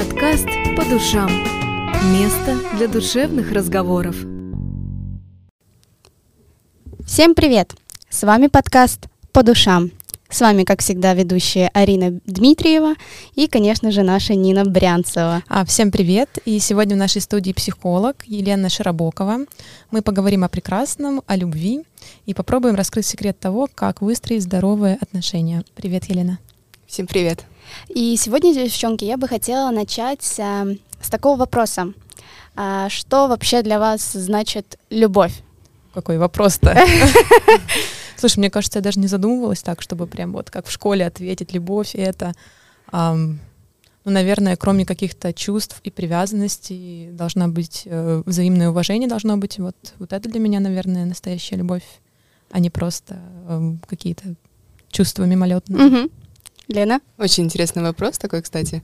Подкаст «По душам». Место для душевных разговоров. Всем привет! С вами подкаст «По душам». С вами, как всегда, ведущая Арина Дмитриева и, конечно же, наша Нина Брянцева. А, всем привет! И сегодня в нашей студии психолог Елена Широбокова. Мы поговорим о прекрасном, о любви и попробуем раскрыть секрет того, как выстроить здоровые отношения. Привет, Елена! Всем привет! И сегодня, девчонки, я бы хотела начать а, с такого вопроса. А, что вообще для вас значит любовь? Какой вопрос-то? Слушай, мне кажется, я даже не задумывалась так, чтобы прям вот как в школе ответить любовь это. Эм, ну, наверное, кроме каких-то чувств и привязанностей должна быть э, взаимное уважение должно быть. Вот, вот это для меня, наверное, настоящая любовь, а не просто э, какие-то чувства мимолетные. Угу. Лена? Очень интересный вопрос такой, кстати.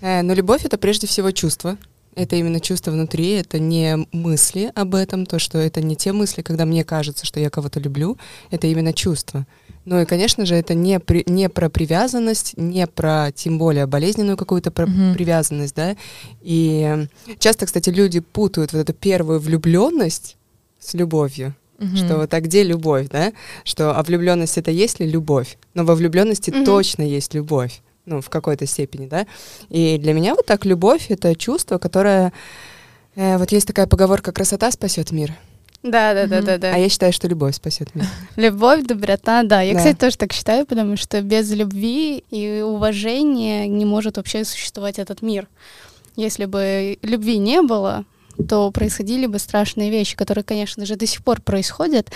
Э, но любовь — это прежде всего чувство. Это именно чувство внутри, это не мысли об этом, то, что это не те мысли, когда мне кажется, что я кого-то люблю, это именно чувство. Ну и, конечно же, это не, при, не про привязанность, не про, тем более, болезненную какую-то про mm-hmm. привязанность, да. И часто, кстати, люди путают вот эту первую влюбленность с любовью. Mm-hmm. Что вот а где любовь, да? Что а влюбленность это есть ли любовь? Но во влюбленности mm-hmm. точно есть любовь ну, в какой-то степени, да. И для меня вот так любовь — это чувство, которое... Э, вот есть такая поговорка «красота спасет мир». Да, да, да, да, да. А я считаю, что любовь спасет мир. Любовь, доброта, да. Я, да. кстати, тоже так считаю, потому что без любви и уважения не может вообще существовать этот мир. Если бы любви не было, то происходили бы страшные вещи, которые, конечно же, до сих пор происходят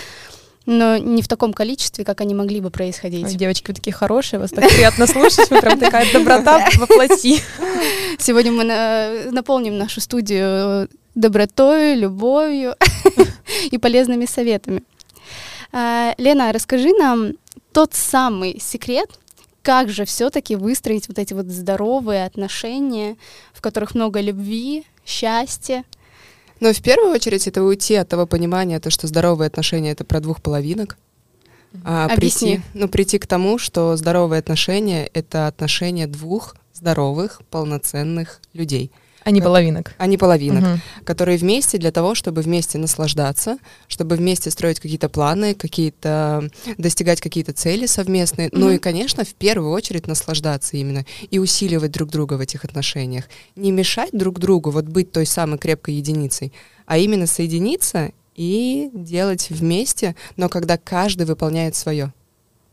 но не в таком количестве, как они могли бы происходить. Ой, девочки, вы такие хорошие, вас так приятно слушать, вы прям такая доброта воплоти. Сегодня мы на, наполним нашу студию добротой, любовью и полезными советами. А, Лена, расскажи нам тот самый секрет, как же все-таки выстроить вот эти вот здоровые отношения, в которых много любви, счастья, но в первую очередь это уйти от того понимания, то, что здоровые отношения это про двух половинок. А Объясни. прийти, ну, прийти к тому, что здоровые отношения это отношения двух здоровых, полноценных людей а не половинок. А не половинок, угу. которые вместе для того, чтобы вместе наслаждаться, чтобы вместе строить какие-то планы, какие-то достигать какие-то цели совместные. Угу. Ну и, конечно, в первую очередь наслаждаться именно и усиливать друг друга в этих отношениях. Не мешать друг другу, вот быть той самой крепкой единицей, а именно соединиться и делать вместе, но когда каждый выполняет свое.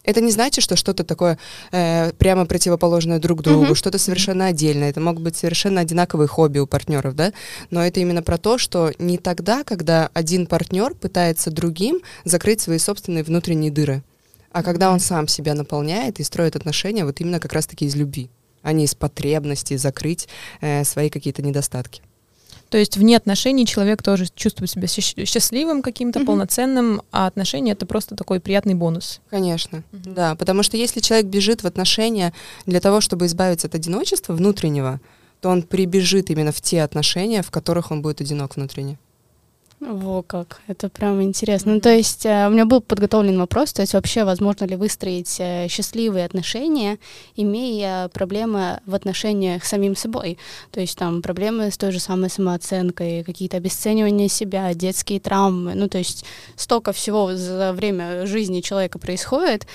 Это не значит, что что-то такое э, прямо противоположное друг другу, mm-hmm. что-то совершенно отдельное. Это могут быть совершенно одинаковые хобби у партнеров, да. Но это именно про то, что не тогда, когда один партнер пытается другим закрыть свои собственные внутренние дыры, а когда он сам себя наполняет и строит отношения вот именно как раз-таки из любви, а не из потребности закрыть э, свои какие-то недостатки. То есть вне отношений человек тоже чувствует себя счастливым каким-то, угу. полноценным, а отношения это просто такой приятный бонус. Конечно, угу. да, потому что если человек бежит в отношения для того, чтобы избавиться от одиночества внутреннего, то он прибежит именно в те отношения, в которых он будет одинок внутренне. Во как, это прям интересно. Ну, то есть э, у меня был подготовлен вопрос, то есть вообще возможно ли выстроить э, счастливые отношения, имея проблемы в отношениях с самим собой? То есть там проблемы с той же самой самооценкой, какие-то обесценивания себя, детские травмы, ну то есть столько всего за время жизни человека происходит,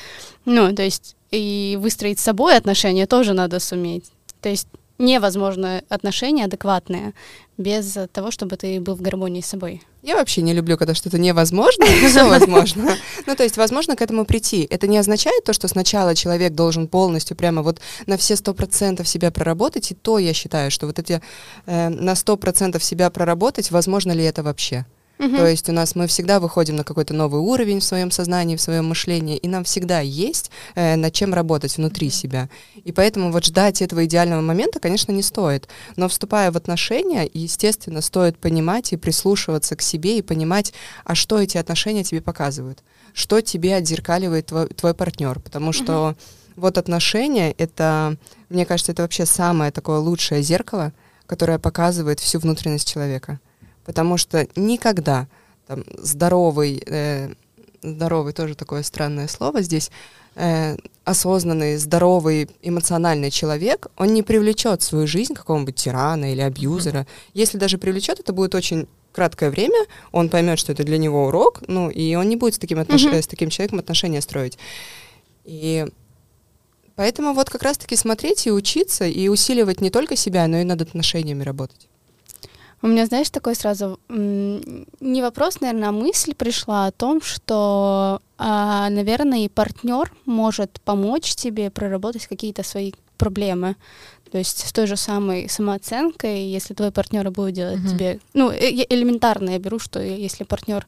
ну то есть и выстроить с собой отношения тоже надо суметь. То есть невозможно отношения адекватные без того, чтобы ты был в гармонии с собой. Я вообще не люблю, когда что-то невозможно, все возможно. Ну, то есть, возможно к этому прийти. Это не означает то, что сначала человек должен полностью прямо вот на все сто процентов себя проработать, и то я считаю, что вот эти э, на сто процентов себя проработать, возможно ли это вообще? Угу. То есть у нас мы всегда выходим на какой-то новый уровень в своем сознании, в своем мышлении, и нам всегда есть э, над чем работать внутри себя. И поэтому вот ждать этого идеального момента, конечно, не стоит. Но вступая в отношения, естественно, стоит понимать и прислушиваться к себе и понимать, а что эти отношения тебе показывают, что тебе отзеркаливает твой, твой партнер, потому что угу. вот отношения это, мне кажется, это вообще самое такое лучшее зеркало, которое показывает всю внутренность человека потому что никогда там, здоровый, э, здоровый тоже такое странное слово здесь, э, осознанный, здоровый, эмоциональный человек, он не привлечет в свою жизнь какого-нибудь тирана или абьюзера. Если даже привлечет, это будет очень краткое время, он поймет, что это для него урок, ну, и он не будет с таким, отнош... mm-hmm. с таким человеком отношения строить. И поэтому вот как раз-таки смотреть и учиться, и усиливать не только себя, но и над отношениями работать. У меня, знаешь, такой сразу не вопрос, наверное, а мысль пришла о том, что, а, наверное, и партнер может помочь тебе проработать какие-то свои проблемы. То есть с той же самой самооценкой, если твой партнер будет делать uh-huh. тебе, ну э, элементарно я беру, что если партнер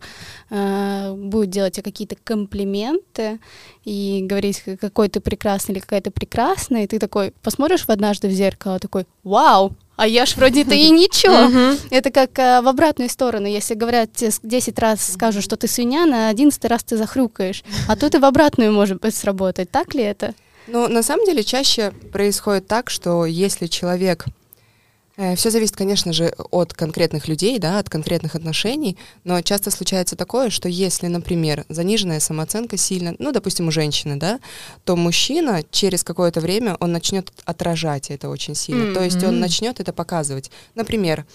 э, будет делать тебе какие-то комплименты и говорить, какой ты прекрасный или какая ты прекрасная, и ты такой посмотришь в однажды в зеркало, такой, вау, а я ж вроде-то и ничего. Это как а, в обратную сторону. Если говорят, тебе 10 раз скажут, что ты свинья, на 11 раз ты захрюкаешь. А тут и в обратную может быть сработать. Так ли это? Ну, на самом деле, чаще происходит так, что если человек Э, Все зависит, конечно же, от конкретных людей, да, от конкретных отношений, но часто случается такое, что если, например, заниженная самооценка сильно, ну, допустим, у женщины, да, то мужчина через какое-то время он начнет отражать это очень сильно, mm-hmm. то есть он начнет это показывать. Например,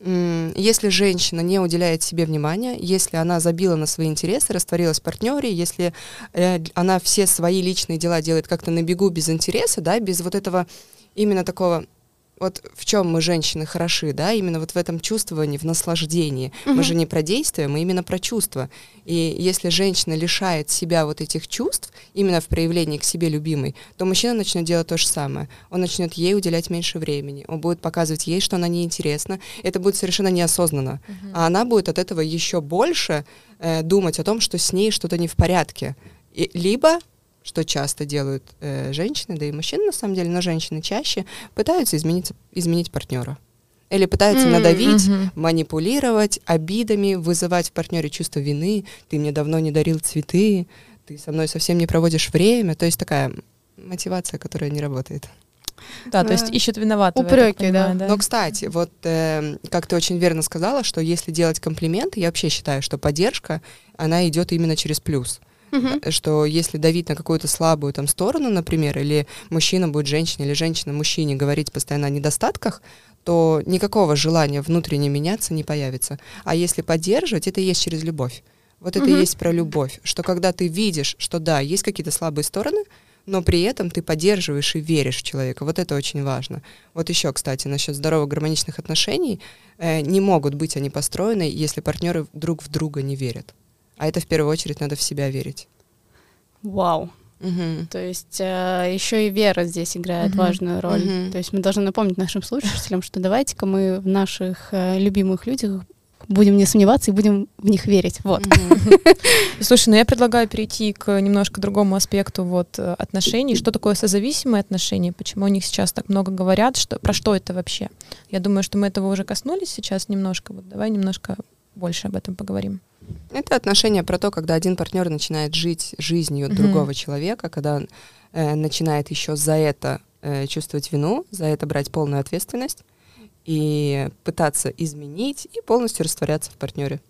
если женщина не уделяет себе внимания, если она забила на свои интересы, растворилась в партнере, если э, она все свои личные дела делает как-то на бегу без интереса, да, без вот этого именно такого вот в чем мы, женщины, хороши, да, именно вот в этом чувствовании, в наслаждении. Угу. Мы же не про действия, мы именно про чувства. И если женщина лишает себя вот этих чувств, именно в проявлении к себе любимой, то мужчина начнет делать то же самое. Он начнет ей уделять меньше времени, он будет показывать ей, что она неинтересна. Это будет совершенно неосознанно. Угу. А она будет от этого еще больше э, думать о том, что с ней что-то не в порядке. И, либо что часто делают э, женщины, да и мужчины на самом деле, но женщины чаще пытаются изменить, изменить партнера. Или пытаются mm-hmm. надавить, mm-hmm. манипулировать обидами, вызывать в партнере чувство вины. Ты мне давно не дарил цветы, ты со мной совсем не проводишь время. То есть такая мотивация, которая не работает. Да, то есть ищет виноватого. Упреки, да. да. Но, кстати, вот э, как ты очень верно сказала, что если делать комплименты, я вообще считаю, что поддержка, она идет именно через плюс. Uh-huh. Что если давить на какую-то слабую там сторону, например, или мужчина будет женщине, или женщина мужчине говорить постоянно о недостатках, то никакого желания внутренне меняться не появится. А если поддерживать, это и есть через любовь. Вот это и есть про любовь, что когда ты видишь, что да, есть какие-то слабые стороны, но при этом ты поддерживаешь и веришь в человека. Вот это очень важно. Вот еще, кстати, насчет здоровых гармоничных отношений. Э, не могут быть они построены, если партнеры друг в друга не верят. А это в первую очередь надо в себя верить. Вау. Угу. То есть э, еще и вера здесь играет угу. важную роль. Угу. То есть мы должны напомнить нашим слушателям, что давайте-ка мы в наших э, любимых людях будем не сомневаться и будем в них верить. Вот. Слушай, ну я предлагаю перейти к немножко другому аспекту вот э, отношений. Что такое созависимые отношения? Почему о них сейчас так много говорят? Что, про что это вообще? Я думаю, что мы этого уже коснулись сейчас немножко. Вот давай немножко больше об этом поговорим. Это отношение про то, когда один партнер начинает жить жизнью mm-hmm. другого человека, когда он э, начинает еще за это э, чувствовать вину, за это брать полную ответственность и пытаться изменить и полностью растворяться в партнере.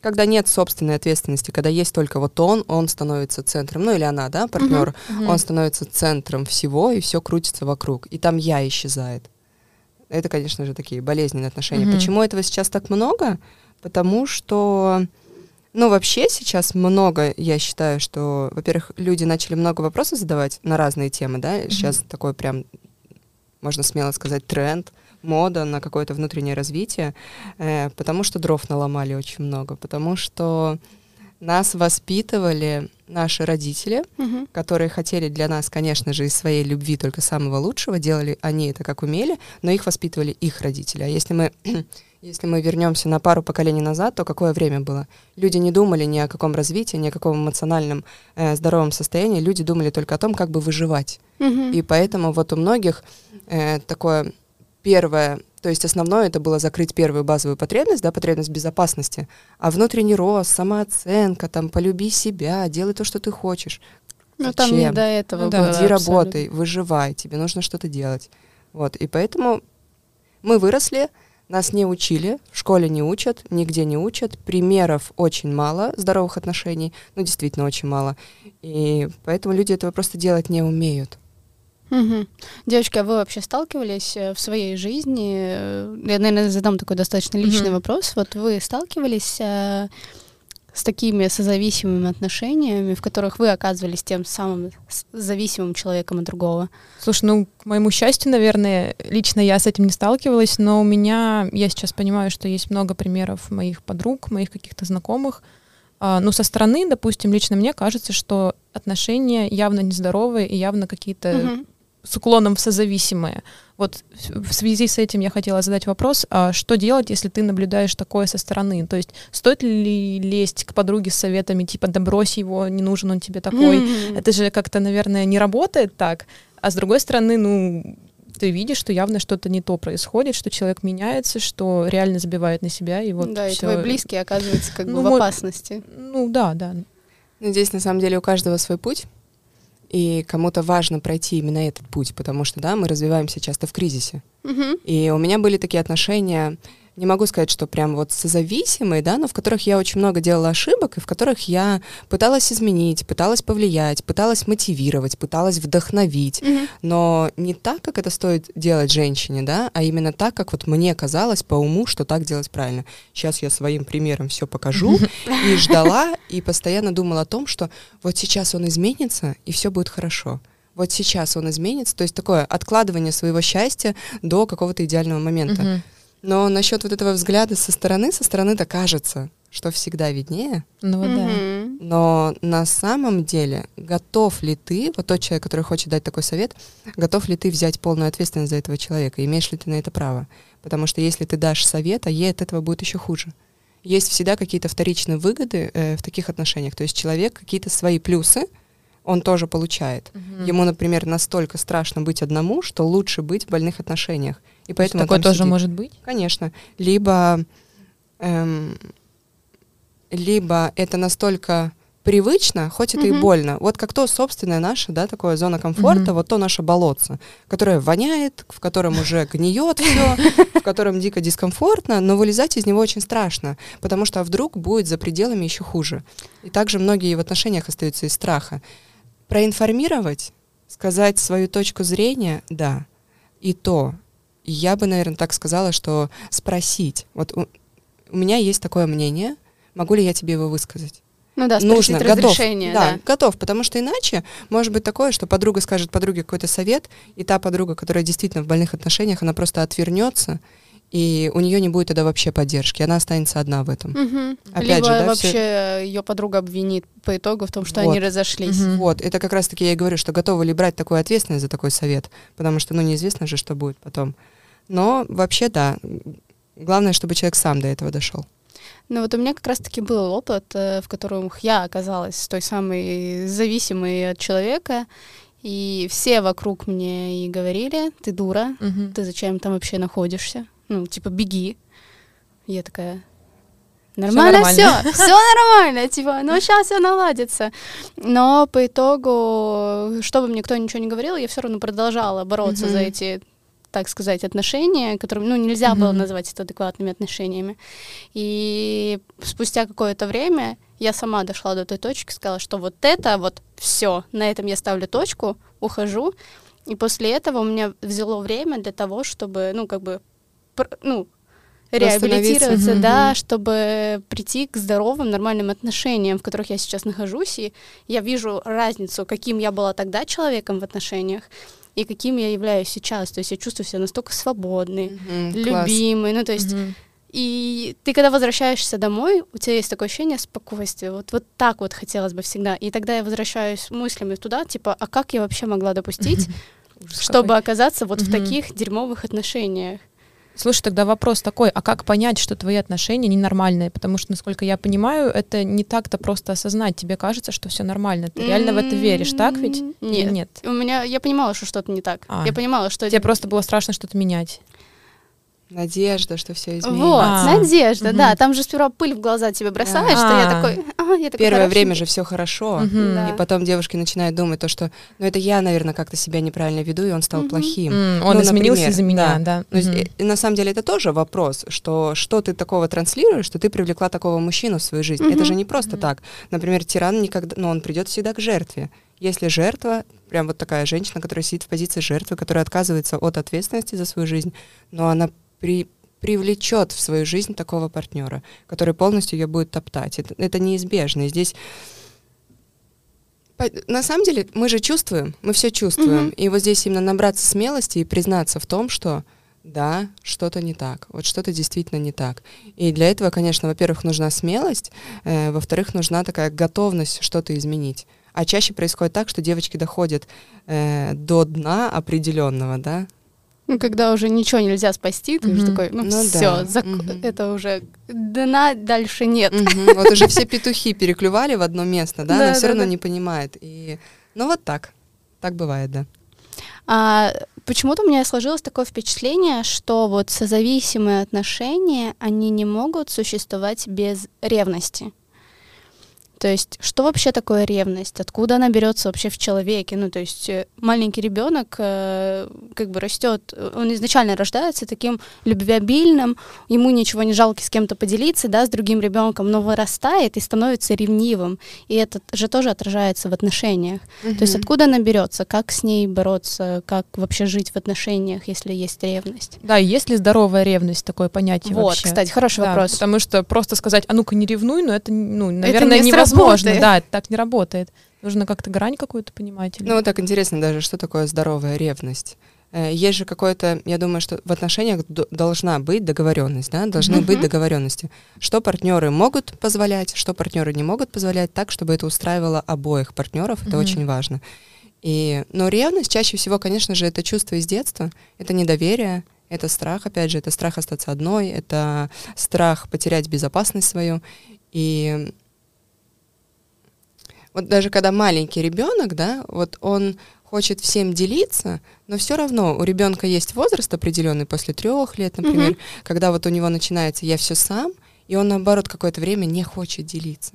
Когда нет собственной ответственности, когда есть только вот он, он становится центром, ну или она, да, партнер, uh-huh, он становится центром всего, и все крутится вокруг. И там я исчезает. Это, конечно же, такие болезненные отношения. uh Почему этого сейчас так много? потому что, ну, вообще сейчас много, я считаю, что, во-первых, люди начали много вопросов задавать на разные темы, да, mm-hmm. сейчас такой прям, можно смело сказать, тренд, мода на какое-то внутреннее развитие, э, потому что дров наломали очень много, потому что нас воспитывали наши родители, угу. которые хотели для нас, конечно же, из своей любви только самого лучшего, делали они это как умели, но их воспитывали их родители. А если мы если мы вернемся на пару поколений назад, то какое время было? Люди не думали ни о каком развитии, ни о каком эмоциональном э, здоровом состоянии, люди думали только о том, как бы выживать. Mm-hmm. И поэтому вот у многих э, такое первое, то есть основное это было закрыть первую базовую потребность, да, потребность безопасности, а внутренний рост, самооценка, там, полюби себя, делай то, что ты хочешь. Ну там не до этого ну, да, было. Иди работай, выживай, тебе нужно что-то делать. Вот, и поэтому мы выросли, Нас не учили, в школе не учат, нигде не учат. Примеров очень мало здоровых отношений, ну, действительно, очень мало. И поэтому люди этого просто делать не умеют. Угу. Девочки, а вы вообще сталкивались э, в своей жизни? э, Я, наверное, задам такой достаточно личный Мгм. вопрос. Вот вы сталкивались э, с такими созависимыми отношениями, в которых вы оказывались тем самым зависимым человеком от другого? Слушай, ну, к моему счастью, наверное, лично я с этим не сталкивалась, но у меня, я сейчас понимаю, что есть много примеров моих подруг, моих каких-то знакомых. А, ну, со стороны, допустим, лично мне кажется, что отношения явно нездоровые и явно какие-то Мгм. С уклоном в созависимые. Вот в в связи с этим я хотела задать вопрос, а что делать, если ты наблюдаешь такое со стороны? То есть стоит ли лезть к подруге с советами, типа, да брось его, не нужен он тебе такой? Мгм. Это же как-то, наверное, не работает так. А с другой стороны, ну, ты видишь, что явно что-то не то происходит, что человек меняется, что реально забивает на себя, и вот да, и всё. твой близкий оказывается как бы Ну, в мо- опасности. Ну да, да. Здесь на самом деле у каждого свой путь, и кому-то важно пройти именно этот путь, потому что, да, мы развиваемся часто в кризисе. Мгм. И у меня были такие отношения, не могу сказать, что прям вот созависимые, да, но в которых я очень много делала ошибок, и в которых я пыталась изменить, пыталась повлиять, пыталась мотивировать, пыталась вдохновить, Мгм. но не так, как это стоит делать женщине, да, а именно так, как вот мне казалось по уму, что так делать правильно. Сейчас я своим примером все покажу, и ждала, и постоянно думала о том, что вот сейчас он изменится, и все будет хорошо. Вот сейчас он изменится, то есть такое откладывание своего счастья до какого-то идеального момента. Мгм. Но насчет вот этого взгляда со стороны, со стороны-то кажется, что всегда виднее. Ну вот да. Но на самом деле, готов ли ты, вот тот человек, который хочет дать такой совет, готов ли ты взять полную ответственность за этого человека, имеешь ли ты на это право? Потому что если ты дашь совет, а ей от этого будет еще хуже. Есть всегда какие-то вторичные выгоды э, в таких отношениях. То есть человек какие-то свои плюсы, он тоже получает. Мгм. Ему, например, настолько страшно быть одному, что лучше быть в больных отношениях. И То поэтому он такое тоже сидит. может быть? Конечно. Либо, эм, либо это настолько привычно, хоть это и Мгм. больно. Вот как то собственная наша, да, такое зона комфорта, Мгм. вот то наше болотце, которое воняет, в котором уже гниет все, в котором дико дискомфортно, но вылезать из него очень страшно, потому что а вдруг будет за пределами еще хуже. И также многие в отношениях остаются из страха. Проинформировать, сказать свою точку зрения, да. И то, я бы, наверное, так сказала, что спросить. Вот у, у меня есть такое мнение, могу ли я тебе его высказать? Ну да, Нужно, готов. разрешение, да, да. готов, потому что иначе может быть такое, что подруга скажет подруге какой-то совет, и та подруга, которая действительно в больных отношениях, она просто отвернется, и у нее не будет тогда вообще поддержки, она останется одна в этом. Мгм. Опять Либо же, да, вообще ее подруга обвинит по итогу в том, что Вот. они разошлись. Мгм. Вот, это как раз-таки я и говорю, что готовы ли брать такую ответственность за такой совет, потому что, ну, неизвестно же, что будет потом. Но вообще, да, главное, чтобы человек сам до этого дошел. Ну вот у меня как раз-таки был опыт, э, в котором я оказалась той самой зависимой от человека, и все вокруг мне и говорили, ты дура, Мгм. ты зачем там вообще находишься? Ну, типа, беги. Я такая, нормально все, нормально». все нормально, типа, ну сейчас все наладится. Но по итогу, чтобы мне никто ничего не говорил, я все равно продолжала бороться за эти так сказать, отношения, которые, ну, нельзя было Мгм. назвать это адекватными отношениями. И спустя какое-то время я сама дошла до той точки, сказала, что вот это вот все, на этом я ставлю точку, ухожу. И после этого у меня взяло время для того, чтобы, ну, как бы, ну, реабилитироваться, да, чтобы прийти к здоровым, нормальным отношениям, в которых я сейчас нахожусь, и я вижу разницу, каким я была тогда человеком в отношениях, и каким я являюсь сейчас. То есть я чувствую себя настолько свободной, любимой. Ну, то есть Мгм. и ты, когда возвращаешься домой, у тебя есть такое ощущение спокойствия. Вот, вот так вот хотелось бы всегда. И тогда я возвращаюсь мыслями туда, типа, а как я вообще могла допустить, Ужас чтобы какой. оказаться вот в Мгм. таких дерьмовых отношениях? Слушай, тогда вопрос такой, а как понять, что твои отношения ненормальные? Потому что, насколько я понимаю, это не так-то просто осознать. Тебе кажется, что все нормально. Ты реально в это веришь, так ведь? Нет. нет? У меня, я понимала, что что-то не так. А. Я понимала, что... Тебе просто было страшно что-то менять. Надежда, что все изменится. Вот, А. надежда, Мгм. да. Там же сперва пыль в глаза тебе бросаешь, что я А. такой, а, я такой Первое время же все хорошо, Мгм. Да. и потом девушки начинают думать то, что, ну это я, наверное, как-то себя неправильно веду, и он стал Мгм. плохим. М, Он Ну, изменился например, из-за меня, да. да. Ну, и- и на самом деле это тоже вопрос, что что ты такого транслируешь, что ты привлекла такого мужчину в свою жизнь. Это Мгм. же не просто так. Например, тиран никогда, ну, он придет всегда к жертве. Если жертва, прям вот такая женщина, которая сидит в позиции жертвы, которая отказывается от ответственности за свою жизнь, но она при, привлечет в свою жизнь такого партнера, который полностью ее будет топтать. Это, это неизбежно. И здесь на самом деле мы же чувствуем, мы все чувствуем. Мгм. И вот здесь именно набраться смелости и признаться в том, что да, что-то не так, вот что-то действительно не так. И для этого, конечно, во-первых, нужна смелость, э, во-вторых, нужна такая готовность что-то изменить. А чаще происходит так, что девочки доходят э, до дна определенного, да, Ну, когда уже ничего нельзя спасти, ты уже Мгм. такой, ну, Ну все, да. Мгм. это уже дна дальше нет. Мгм. Вот уже все петухи переклювали в одно место, да, Да, но все да, равно да. не понимает. И ну вот так, так бывает, да. А почему-то у меня сложилось такое впечатление, что вот созависимые отношения, они не могут существовать без ревности. То есть, что вообще такое ревность? Откуда она берется вообще в человеке? Ну, то есть, э, маленький ребенок э, как бы растет, э, он изначально рождается таким любвеобильным, ему ничего не жалко с кем-то поделиться, да, с другим ребенком, но вырастает и становится ревнивым. И это же тоже отражается в отношениях. То есть откуда она берется, как с ней бороться, как вообще жить в отношениях, если есть ревность? Да, есть ли здоровая ревность, такое понятие вот, вообще? кстати, хороший Да, вопрос. Потому что просто сказать, а ну-ка не ревнуй, ну это, ну, наверное, не невозможно. Сработает. Да, это так не работает. Нужно как-то грань какую-то понимать. или- Ну вот так интересно даже, что такое здоровая ревность. Э, Есть же какое-то, я думаю, что в отношениях должна быть договоренность, да, должны быть договоренности. Что партнеры могут позволять, что партнеры не могут позволять, так, чтобы это устраивало обоих партнеров, это очень важно. И, но ревность чаще всего, конечно же, это чувство из детства, это недоверие, это страх, опять же, это страх остаться одной, это страх потерять безопасность свою. И вот даже когда маленький ребенок, да, вот он хочет всем делиться, но все равно у ребенка есть возраст определенный после трех лет, например, Мгм. когда вот у него начинается я все сам, и он наоборот какое-то время не хочет делиться.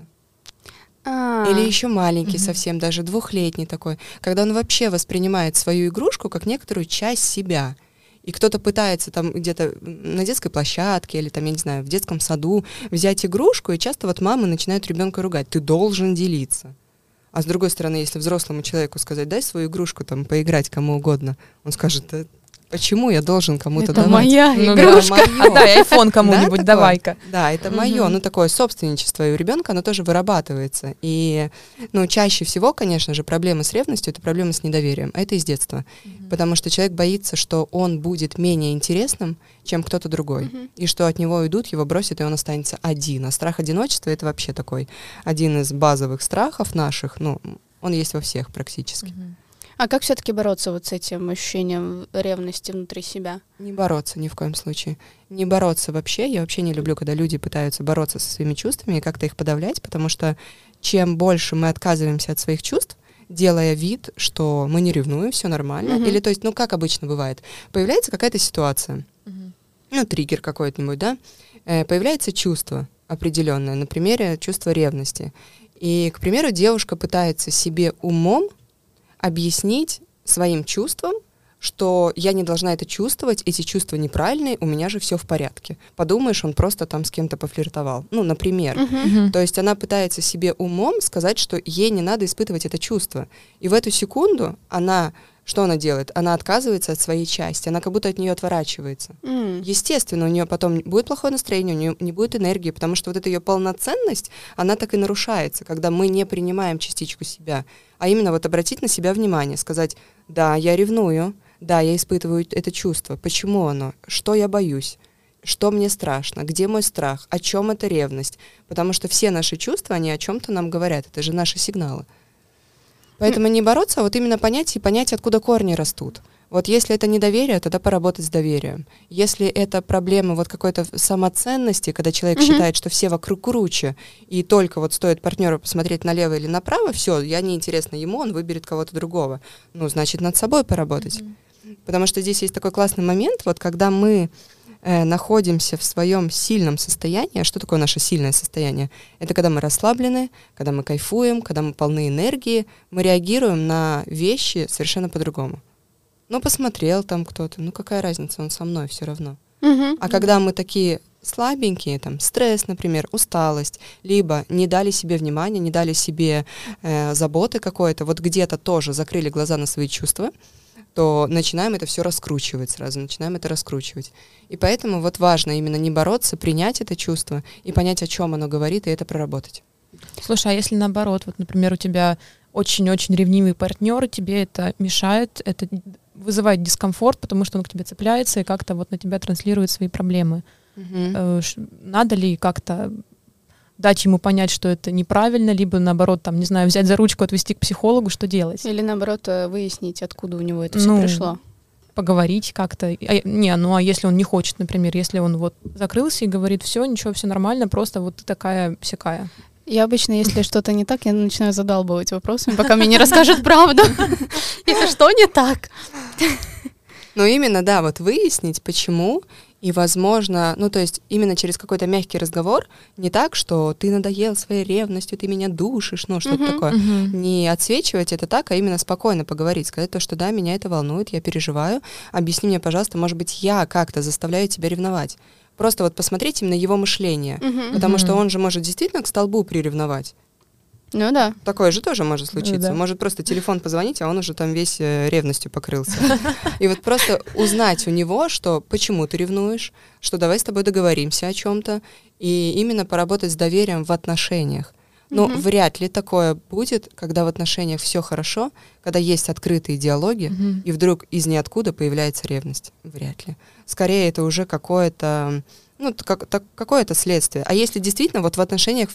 А, Или еще маленький Мгм. совсем, даже двухлетний такой, когда он вообще воспринимает свою игрушку как некоторую часть себя. И кто-то пытается там где-то на детской площадке или там, я не знаю, в детском саду взять игрушку, и часто вот мамы начинают ребенка ругать. Ты должен делиться. А с другой стороны, если взрослому человеку сказать, дай свою игрушку там поиграть кому угодно, он скажет, почему я должен кому-то это давать? моя Ну да, игрушка. моё. Отдай айфон Да, кому-нибудь, давай-ка. Да, это мое, ну такое собственничество, и у ребенка оно тоже вырабатывается. И, ну, чаще всего, конечно же, проблемы с ревностью это проблемы с недоверием, а это из детства. Потому что человек боится, что он будет менее интересным, чем кто-то другой. И что от него уйдут, его бросят, и он останется один. А страх одиночества это вообще такой один из базовых страхов наших. Ну, он есть во всех практически. А как все-таки бороться вот с этим ощущением ревности внутри себя? Не бороться ни в коем случае. Не бороться вообще. Я вообще не люблю, когда люди пытаются бороться со своими чувствами и как-то их подавлять, потому что чем больше мы отказываемся от своих чувств, делая вид, что мы не ревнуем, все нормально, Мгм. или то есть, ну как обычно бывает, появляется какая-то ситуация, Мгм. ну триггер какой-нибудь, да, э, появляется чувство определенное, на примере чувство ревности. И, к примеру, девушка пытается себе умом объяснить своим чувствам, что я не должна это чувствовать, эти чувства неправильные, у меня же все в порядке. Подумаешь, он просто там с кем-то пофлиртовал. Ну, например. Мгм. То есть она пытается себе умом сказать, что ей не надо испытывать это чувство. И в эту секунду она, что она делает? Она отказывается от своей части, она как будто от нее отворачивается. М. Естественно, у нее потом будет плохое настроение, у нее не будет энергии, потому что вот эта ее полноценность, она так и нарушается, когда мы не принимаем частичку себя, а именно вот обратить на себя внимание, сказать, да, я ревную, да, я испытываю это чувство, почему оно, что я боюсь, что мне страшно, где мой страх, о чем эта ревность, потому что все наши чувства, они о чем-то нам говорят, это же наши сигналы. Поэтому не бороться, а вот именно понять и понять, откуда корни растут. Вот если это недоверие, тогда поработать с доверием. Если это проблема вот какой-то самоценности, когда человек Мгм. считает, что все вокруг круче, и только вот стоит партнеру посмотреть налево или направо, все, я неинтересна ему, он выберет кого-то другого. Ну, значит, над собой поработать. Потому что здесь есть такой классный момент, вот когда мы э, находимся в своем сильном состоянии. А что такое наше сильное состояние? Это когда мы расслаблены, когда мы кайфуем, когда мы полны энергии, мы реагируем на вещи совершенно по-другому. Ну, посмотрел там кто-то, ну какая разница, он со мной все равно. Мгм. А когда мы такие слабенькие, там, стресс, например, усталость, либо не дали себе внимания, не дали себе э, заботы какой-то, вот где-то тоже закрыли глаза на свои чувства, то начинаем это все раскручивать сразу, начинаем это раскручивать. И поэтому вот важно именно не бороться, принять это чувство и понять, о чем оно говорит, и это проработать. Слушай, а если наоборот, вот, например, у тебя очень-очень ревнивый партнер, и тебе это мешает, это вызывает дискомфорт, потому что он к тебе цепляется и как-то вот на тебя транслирует свои проблемы. Ш- Надо ли как-то дать ему понять, что это неправильно, либо наоборот, там, не знаю, взять за ручку, отвести к психологу, что делать? Или наоборот э, выяснить, откуда у него это все Ну, пришло. Поговорить как-то. А, не, ну а если он не хочет, например, если он вот закрылся и говорит, все, ничего, все нормально, просто вот ты такая всякая. Я обычно, если что-то не так, я начинаю задалбывать вопросами, пока мне не расскажут правду. Если что не так. Ну, именно, да, вот выяснить, почему, и, возможно, ну, то есть именно через какой-то мягкий разговор, не так, что ты надоел своей ревностью, ты меня душишь, ну, что-то Мгм. такое. Не отсвечивать это так, а именно спокойно поговорить, сказать то, что да, меня это волнует, я переживаю, объясни мне, пожалуйста, может быть, я как-то заставляю тебя ревновать. Просто вот посмотреть именно его мышление, Мгм. потому что Мгм. он же может действительно к столбу приревновать. Ну да. Такое же тоже может случиться. да. Может просто телефон позвонить, а он уже там весь э, ревностью покрылся. И вот просто узнать у него, что почему ты ревнуешь, что давай с тобой договоримся о чем-то, и именно поработать с доверием в отношениях. Но Мгм. вряд ли такое будет, когда в отношениях все хорошо, когда есть открытые диалоги, Мгм. и вдруг из ниоткуда появляется ревность. Вряд ли. Скорее, это уже какое-то, ну, как, так- какое-то следствие. А если действительно вот в отношениях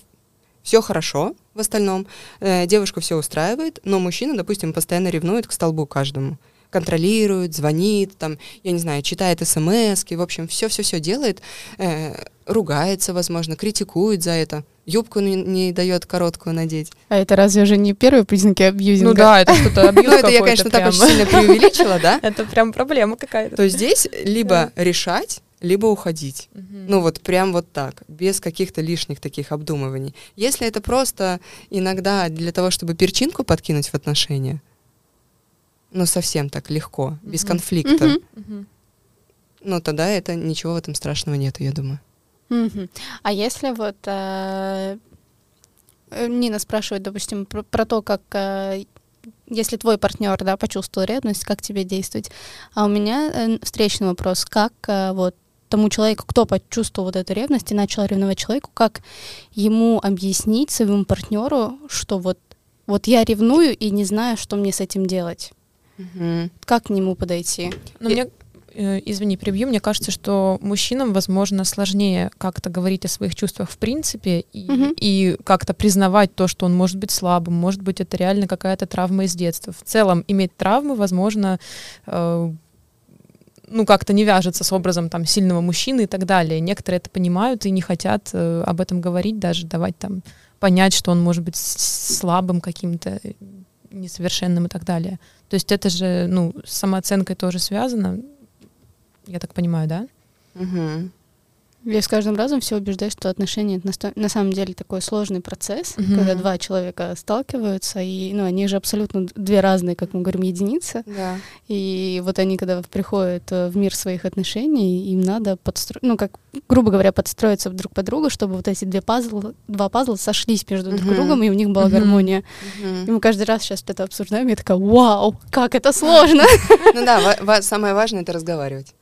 все хорошо в остальном, э, девушку все устраивает, но мужчина, допустим, постоянно ревнует к столбу каждому. Контролирует, звонит, там, я не знаю, читает смс в общем, все-все-все делает, э, ругается, возможно, критикует за это, юбку не, не дает короткую надеть. А это разве же не первые признаки абьюзинга? Ну да, это что-то абьюз Ну, это я, конечно, так очень сильно преувеличила, да? Это прям проблема какая-то. То есть здесь либо решать, либо уходить. Мгм. Ну вот прям вот так, без каких-то лишних таких обдумываний. Если это просто иногда для того, чтобы перчинку подкинуть в отношения, ну совсем так легко, без Мгм. конфликта, Мгм. Мгм. ну тогда это ничего в этом страшного нету, я думаю. Мгм. А если вот э, э, Нина спрашивает, допустим, про, про то, как э, если твой партнер, да, почувствовал ревность, как тебе действовать? А у меня э, встречный вопрос, как э, вот тому человеку, кто почувствовал вот эту ревность и начал ревновать человеку, как ему объяснить своему партнеру, что вот вот я ревную и не знаю, что мне с этим делать. Как к нему подойти? Ну, И- мне, э, извини, прибью, мне кажется, что мужчинам, возможно, сложнее как-то говорить о своих чувствах в принципе и, Мгм. и как-то признавать то, что он может быть слабым, может быть, это реально какая-то травма из детства. В целом, иметь травмы, возможно, э, ну, как-то не вяжется с образом там сильного мужчины и так далее. Некоторые это понимают и не хотят э, об этом говорить, даже давать там понять, что он может быть слабым каким-то, э, несовершенным и так далее. То есть это же, ну, с самооценкой тоже связано, я так понимаю, да? Мгм. Я с каждым разом все убеждаюсь, что отношения это на самом деле такой сложный процесс, Мгм. когда два человека сталкиваются, и ну, они же абсолютно две разные, как мы говорим, единицы. Да. И вот они, когда приходят э, в мир своих отношений, им надо подстроить, ну, как, грубо говоря, подстроиться друг под друга, чтобы вот эти две пазла, два пазла сошлись между друг Мгм. другом, и у них была Мгм. гармония. Мгм. И мы каждый раз сейчас это обсуждаем, и я такая, вау, как это сложно! Ну да, самое важное это разговаривать.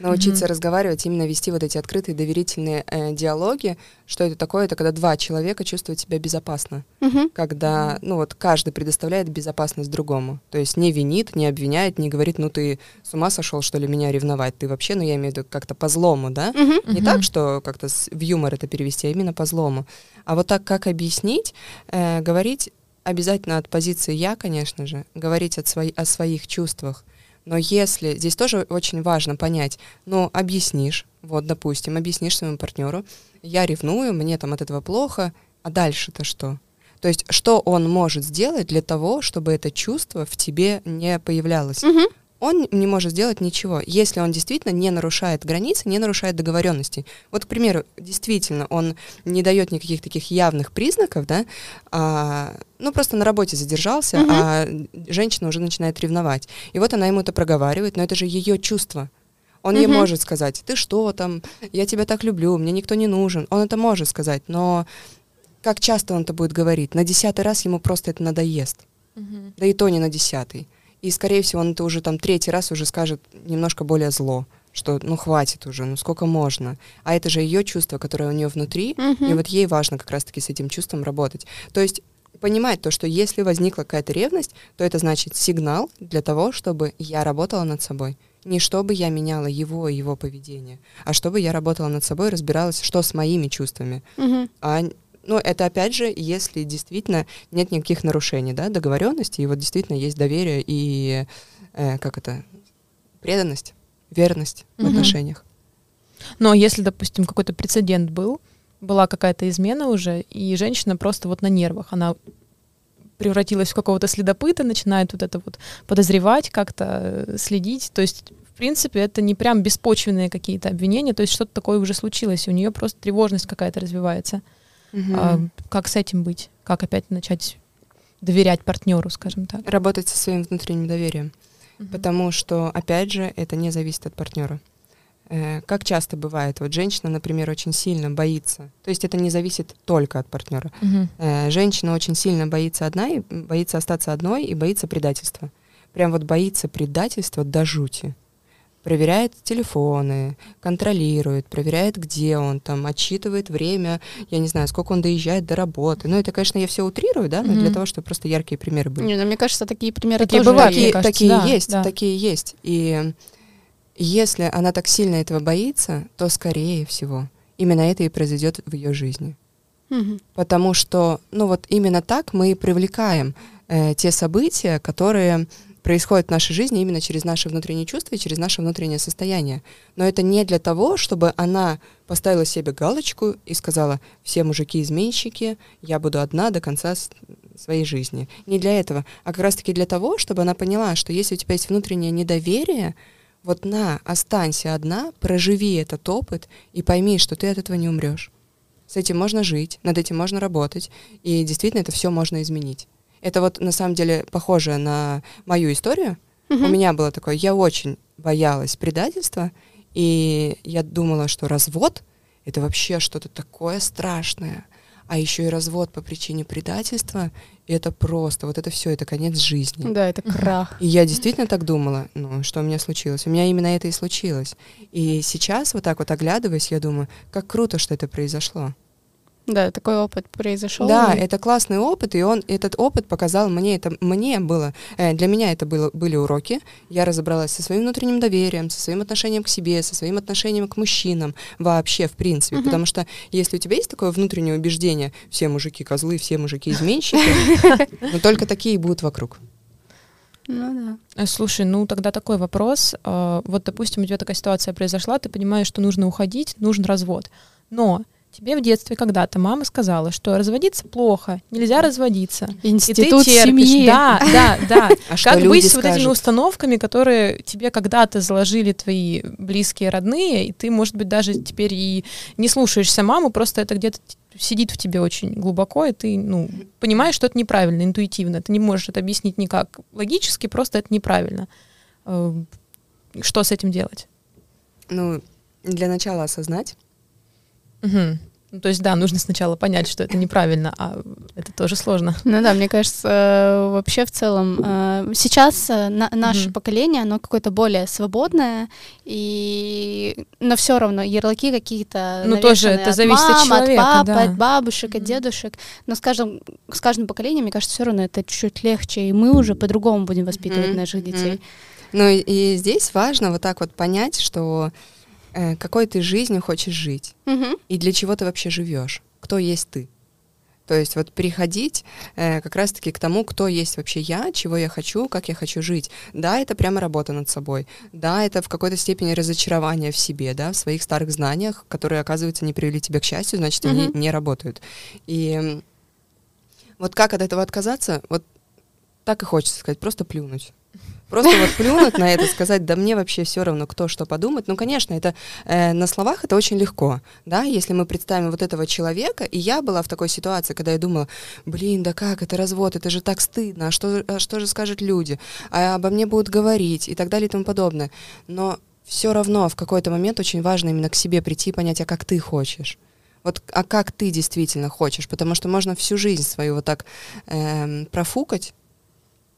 Научиться Мгм. разговаривать, именно вести вот эти открытые доверительные э, диалоги. Что это такое? Это когда два человека чувствуют себя безопасно. Мгм. когда, ну вот, каждый предоставляет безопасность другому. То есть не винит, не обвиняет, не говорит, ну ты с ума сошел, что ли, меня ревновать. Ты вообще, ну я имею в виду как-то по злому, да? Мгм. Не Мгм. так, что как-то в юмор это перевести, а именно по злому. А вот так, как объяснить, э, говорить обязательно от позиции «я», конечно же, говорить от свои, о своих чувствах. Но если, здесь тоже очень важно понять, ну, объяснишь, вот, допустим, объяснишь своему партнеру, я ревную, мне там от этого плохо, а дальше-то что? То есть, что он может сделать для того, чтобы это чувство в тебе не появлялось? Мгм. Он не может сделать ничего, если он действительно не нарушает границы, не нарушает договоренностей. Вот, к примеру, действительно, он не дает никаких таких явных признаков, да, а, ну просто на работе задержался, угу. а женщина уже начинает ревновать. И вот она ему это проговаривает, но это же ее чувство. Он угу. ей может сказать, ты что там, я тебя так люблю, мне никто не нужен. Он это может сказать, но как часто он это будет говорить? На десятый раз ему просто это надоест. Угу. Да и то не на десятый. И, скорее всего, он это уже там третий раз уже скажет немножко более зло, что ну хватит уже, ну сколько можно. А это же ее чувство, которое у нее внутри, uh-huh. и вот ей важно как раз-таки с этим чувством работать. То есть понимать то, что если возникла какая-то ревность, то это значит сигнал для того, чтобы я работала над собой. Не чтобы я меняла его и его поведение, а чтобы я работала над собой, разбиралась, что с моими чувствами. Uh-huh. А ну, это опять же, если действительно нет никаких нарушений, да, договоренности, и вот действительно есть доверие и, э, как это, преданность, верность mm-hmm. в отношениях. Но если, допустим, какой-то прецедент был, была какая-то измена уже, и женщина просто вот на нервах, она превратилась в какого-то следопыта, начинает вот это вот подозревать, как-то э, следить, то есть в принципе, это не прям беспочвенные какие-то обвинения, то есть что-то такое уже случилось, и у нее просто тревожность какая-то развивается. Угу. А, как с этим быть? Как опять начать доверять партнеру, скажем так? Работать со своим внутренним доверием. Угу. Потому что, опять же, это не зависит от партнера. Э, как часто бывает, вот женщина, например, очень сильно боится, то есть это не зависит только от партнера. Угу. Э, женщина очень сильно боится одна, и боится остаться одной и боится предательства. Прям вот боится предательства до жути проверяет телефоны, контролирует, проверяет, где он там, отчитывает время, я не знаю, сколько он доезжает до работы. Ну, это, конечно, я все утрирую, да, но mm-hmm. для того, чтобы просто яркие примеры были. Не, ну, мне кажется, такие примеры такие тоже бывают. Такие, кажется, такие да, есть, да. такие есть. И если она так сильно этого боится, то, скорее всего, именно это и произойдет в ее жизни. Mm-hmm. Потому что, ну вот именно так мы и привлекаем э, те события, которые происходит в нашей жизни именно через наши внутренние чувства и через наше внутреннее состояние. Но это не для того, чтобы она поставила себе галочку и сказала, все мужики изменщики, я буду одна до конца своей жизни. Не для этого, а как раз-таки для того, чтобы она поняла, что если у тебя есть внутреннее недоверие, вот на, останься одна, проживи этот опыт и пойми, что ты от этого не умрешь. С этим можно жить, над этим можно работать, и действительно это все можно изменить. Это вот на самом деле похоже на мою историю. Mm-hmm. У меня было такое, я очень боялась предательства, и я думала, что развод это вообще что-то такое страшное. А еще и развод по причине предательства, это просто, вот это все, это конец жизни. Да, это крах. И я действительно так думала, ну, что у меня случилось. У меня именно это и случилось. И сейчас, вот так вот оглядываясь, я думаю, как круто, что это произошло. Да, такой опыт произошел. Да, и... это классный опыт, и он этот опыт показал мне это мне было э, для меня это было были уроки. Я разобралась со своим внутренним доверием, со своим отношением к себе, со своим отношением к мужчинам вообще в принципе, угу. потому что если у тебя есть такое внутреннее убеждение, все мужики козлы, все мужики изменщики, но только такие будут вокруг. Ну да. Э, слушай, ну тогда такой вопрос. А, вот, допустим, у тебя такая ситуация произошла, ты понимаешь, что нужно уходить, нужен развод. Но Тебе в детстве когда-то мама сказала, что разводиться плохо, нельзя разводиться. Институт и ты терпишь. семьи. Да, да, да. А как быть с вот этими установками, которые тебе когда-то заложили твои близкие родные, и ты, может быть, даже теперь и не слушаешься маму, просто это где-то сидит в тебе очень глубоко, и ты, ну, понимаешь, что это неправильно, интуитивно. Ты не можешь это объяснить никак логически, просто это неправильно. Э, что с этим делать? Ну, для начала осознать, Угу. Ну, то есть, да, нужно сначала понять, что это неправильно, а это тоже сложно. Ну да, мне кажется, вообще в целом э, сейчас э, на, наше mm поколение, оно какое-то более свободное, и но все равно ярлыки какие-то Ну тоже это зависит от, мам, от человека, от пап, да. от бабушек, mm от дедушек, но с каждым, с каждым поколением, мне кажется, все равно это чуть-чуть легче, и мы уже по-другому будем воспитывать mm наших детей. mm Ну и, здесь важно вот так вот понять, что э, какой ты жизнью хочешь жить угу. и для чего ты вообще живешь, кто есть ты. То есть вот переходить э, как раз-таки к тому, кто есть вообще я, чего я хочу, как я хочу жить. Да, это прямо работа над собой. Да, это в какой-то степени разочарование в себе, да, в своих старых знаниях, которые, оказывается, не привели тебя к счастью, значит, они mm-hmm. не работают. И вот как от этого отказаться, вот так и хочется сказать, просто плюнуть. Просто вот плюнуть на это, сказать, да мне вообще все равно, кто что подумает. Ну, конечно, это э, на словах это очень легко, да, если мы представим вот этого человека, и я была в такой ситуации, когда я думала, блин, да как, это развод, это же так стыдно, а что, а что же скажут люди, а обо мне будут говорить и так далее и тому подобное. Но все равно в какой-то момент очень важно именно к себе прийти и понять, а как ты хочешь. Вот, а как ты действительно хочешь? Потому что можно всю жизнь свою вот так эм, профукать,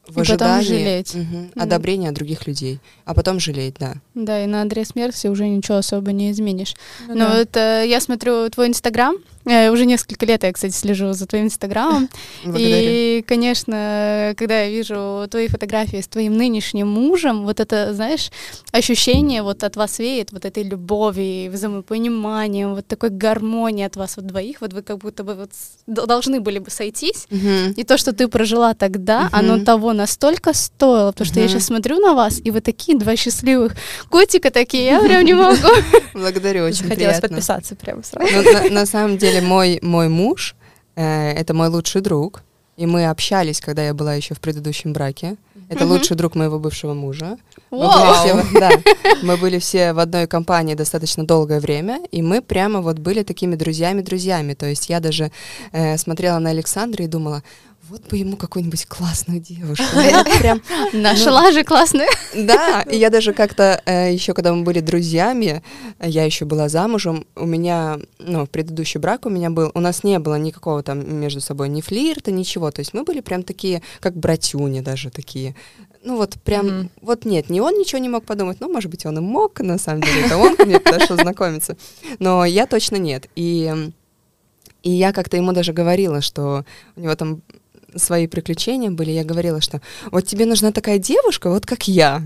в И потом ожидании жалеть. мгм, одобрения других людей, а потом жалеть, да. Да, и на адрес смерти уже ничего особо не изменишь. Ну Но да. вот э, я смотрю твой инстаграм, уже несколько лет я, кстати, слежу за твоим инстаграмом, и, конечно, когда я вижу твои фотографии с твоим нынешним мужем, вот это, знаешь, ощущение вот от вас веет вот этой любови, взаимопониманием, вот такой гармонии от вас вот двоих, вот вы как будто бы вот должны были бы сойтись, Мгм. и то, что ты прожила тогда, Мгм. оно того настолько стоило, потому что я сейчас смотрю на вас, и вы такие два счастливых котика такие, я прям не могу. Благодарю, очень Захотелось приятно. подписаться прямо сразу. Ну, на, на самом деле мой, мой муж э, это мой лучший друг, и мы общались, когда я была еще в предыдущем браке. Это лучший друг моего бывшего мужа. Мы были, все, в- да, мы были все в одной компании достаточно долгое время, и мы прямо вот были такими друзьями-друзьями. То есть я даже э, смотрела на Александра и думала, вот бы ему какую-нибудь классную девушку. Прям Нашла же классная. да, и я даже как-то еще, когда мы были друзьями, э, я еще была замужем, у меня, ну, предыдущий брак у меня был, у нас не было никакого там между собой ни флирта, ничего, то есть мы были прям такие, как братюни даже такие. Ну вот прям, вот нет, не он ничего не мог подумать, ну, может быть, он и мог, на самом деле, это он ко мне подошел знакомиться, но я точно нет. И, и я как-то ему даже говорила, что у него там свои приключения были, я говорила, что вот тебе нужна такая девушка, вот как я.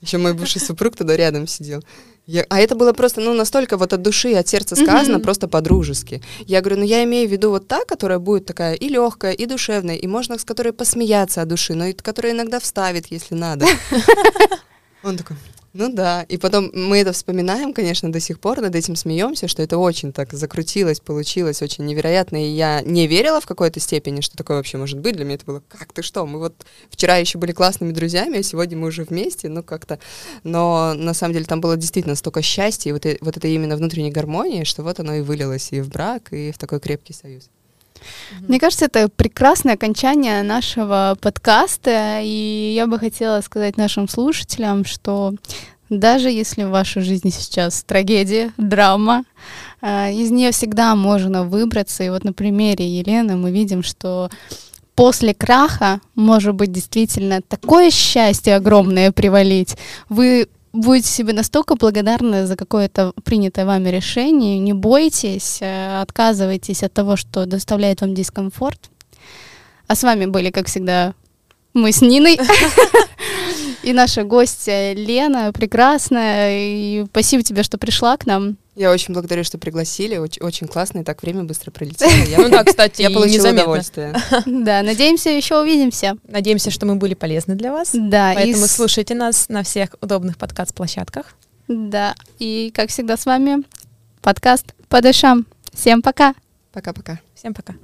Еще мой бывший супруг туда рядом сидел. Я- а это было просто, ну, настолько вот от души, от сердца сказано, Мгм. просто по-дружески. Я говорю, ну, я имею в виду вот та, которая будет такая и легкая, и душевная, и можно с которой посмеяться от души, но и которая иногда вставит, если надо. Он такой, ну да. И потом мы это вспоминаем, конечно, до сих пор, над этим смеемся, что это очень так закрутилось, получилось, очень невероятно. И я не верила в какой-то степени, что такое вообще может быть. Для меня это было, как ты что? Мы вот вчера еще были классными друзьями, а сегодня мы уже вместе, ну как-то. Но на самом деле там было действительно столько счастья, и вот, э- вот это именно внутренней гармонии, что вот оно и вылилось и в брак, и в такой крепкий союз. Мне кажется, это прекрасное окончание нашего подкаста, и я бы хотела сказать нашим слушателям, что даже если в вашей жизни сейчас трагедия, драма, э, из нее всегда можно выбраться. И вот на примере Елены мы видим, что после краха может быть действительно такое счастье огромное привалить. Вы будете себе настолько благодарны за какое-то принятое вами решение. Не бойтесь, э, отказывайтесь от того, что доставляет вам дискомфорт. А с вами были, как всегда, мы с Ниной и наша гостья Лена, прекрасная. И спасибо тебе, что пришла к нам. Я очень благодарю, что пригласили, очень, очень классно, и так время быстро пролетело. Я, Ну да, кстати, я получила незаметно. удовольствие. Да, надеемся, еще увидимся. Надеемся, что мы были полезны для вас. Да, Поэтому слушайте нас на всех удобных подкаст-площадках. Да, и как всегда с вами подкаст по душам. Всем пока! Пока-пока. Всем пока.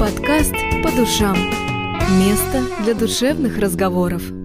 Подкаст «По душам». Место для душевных разговоров.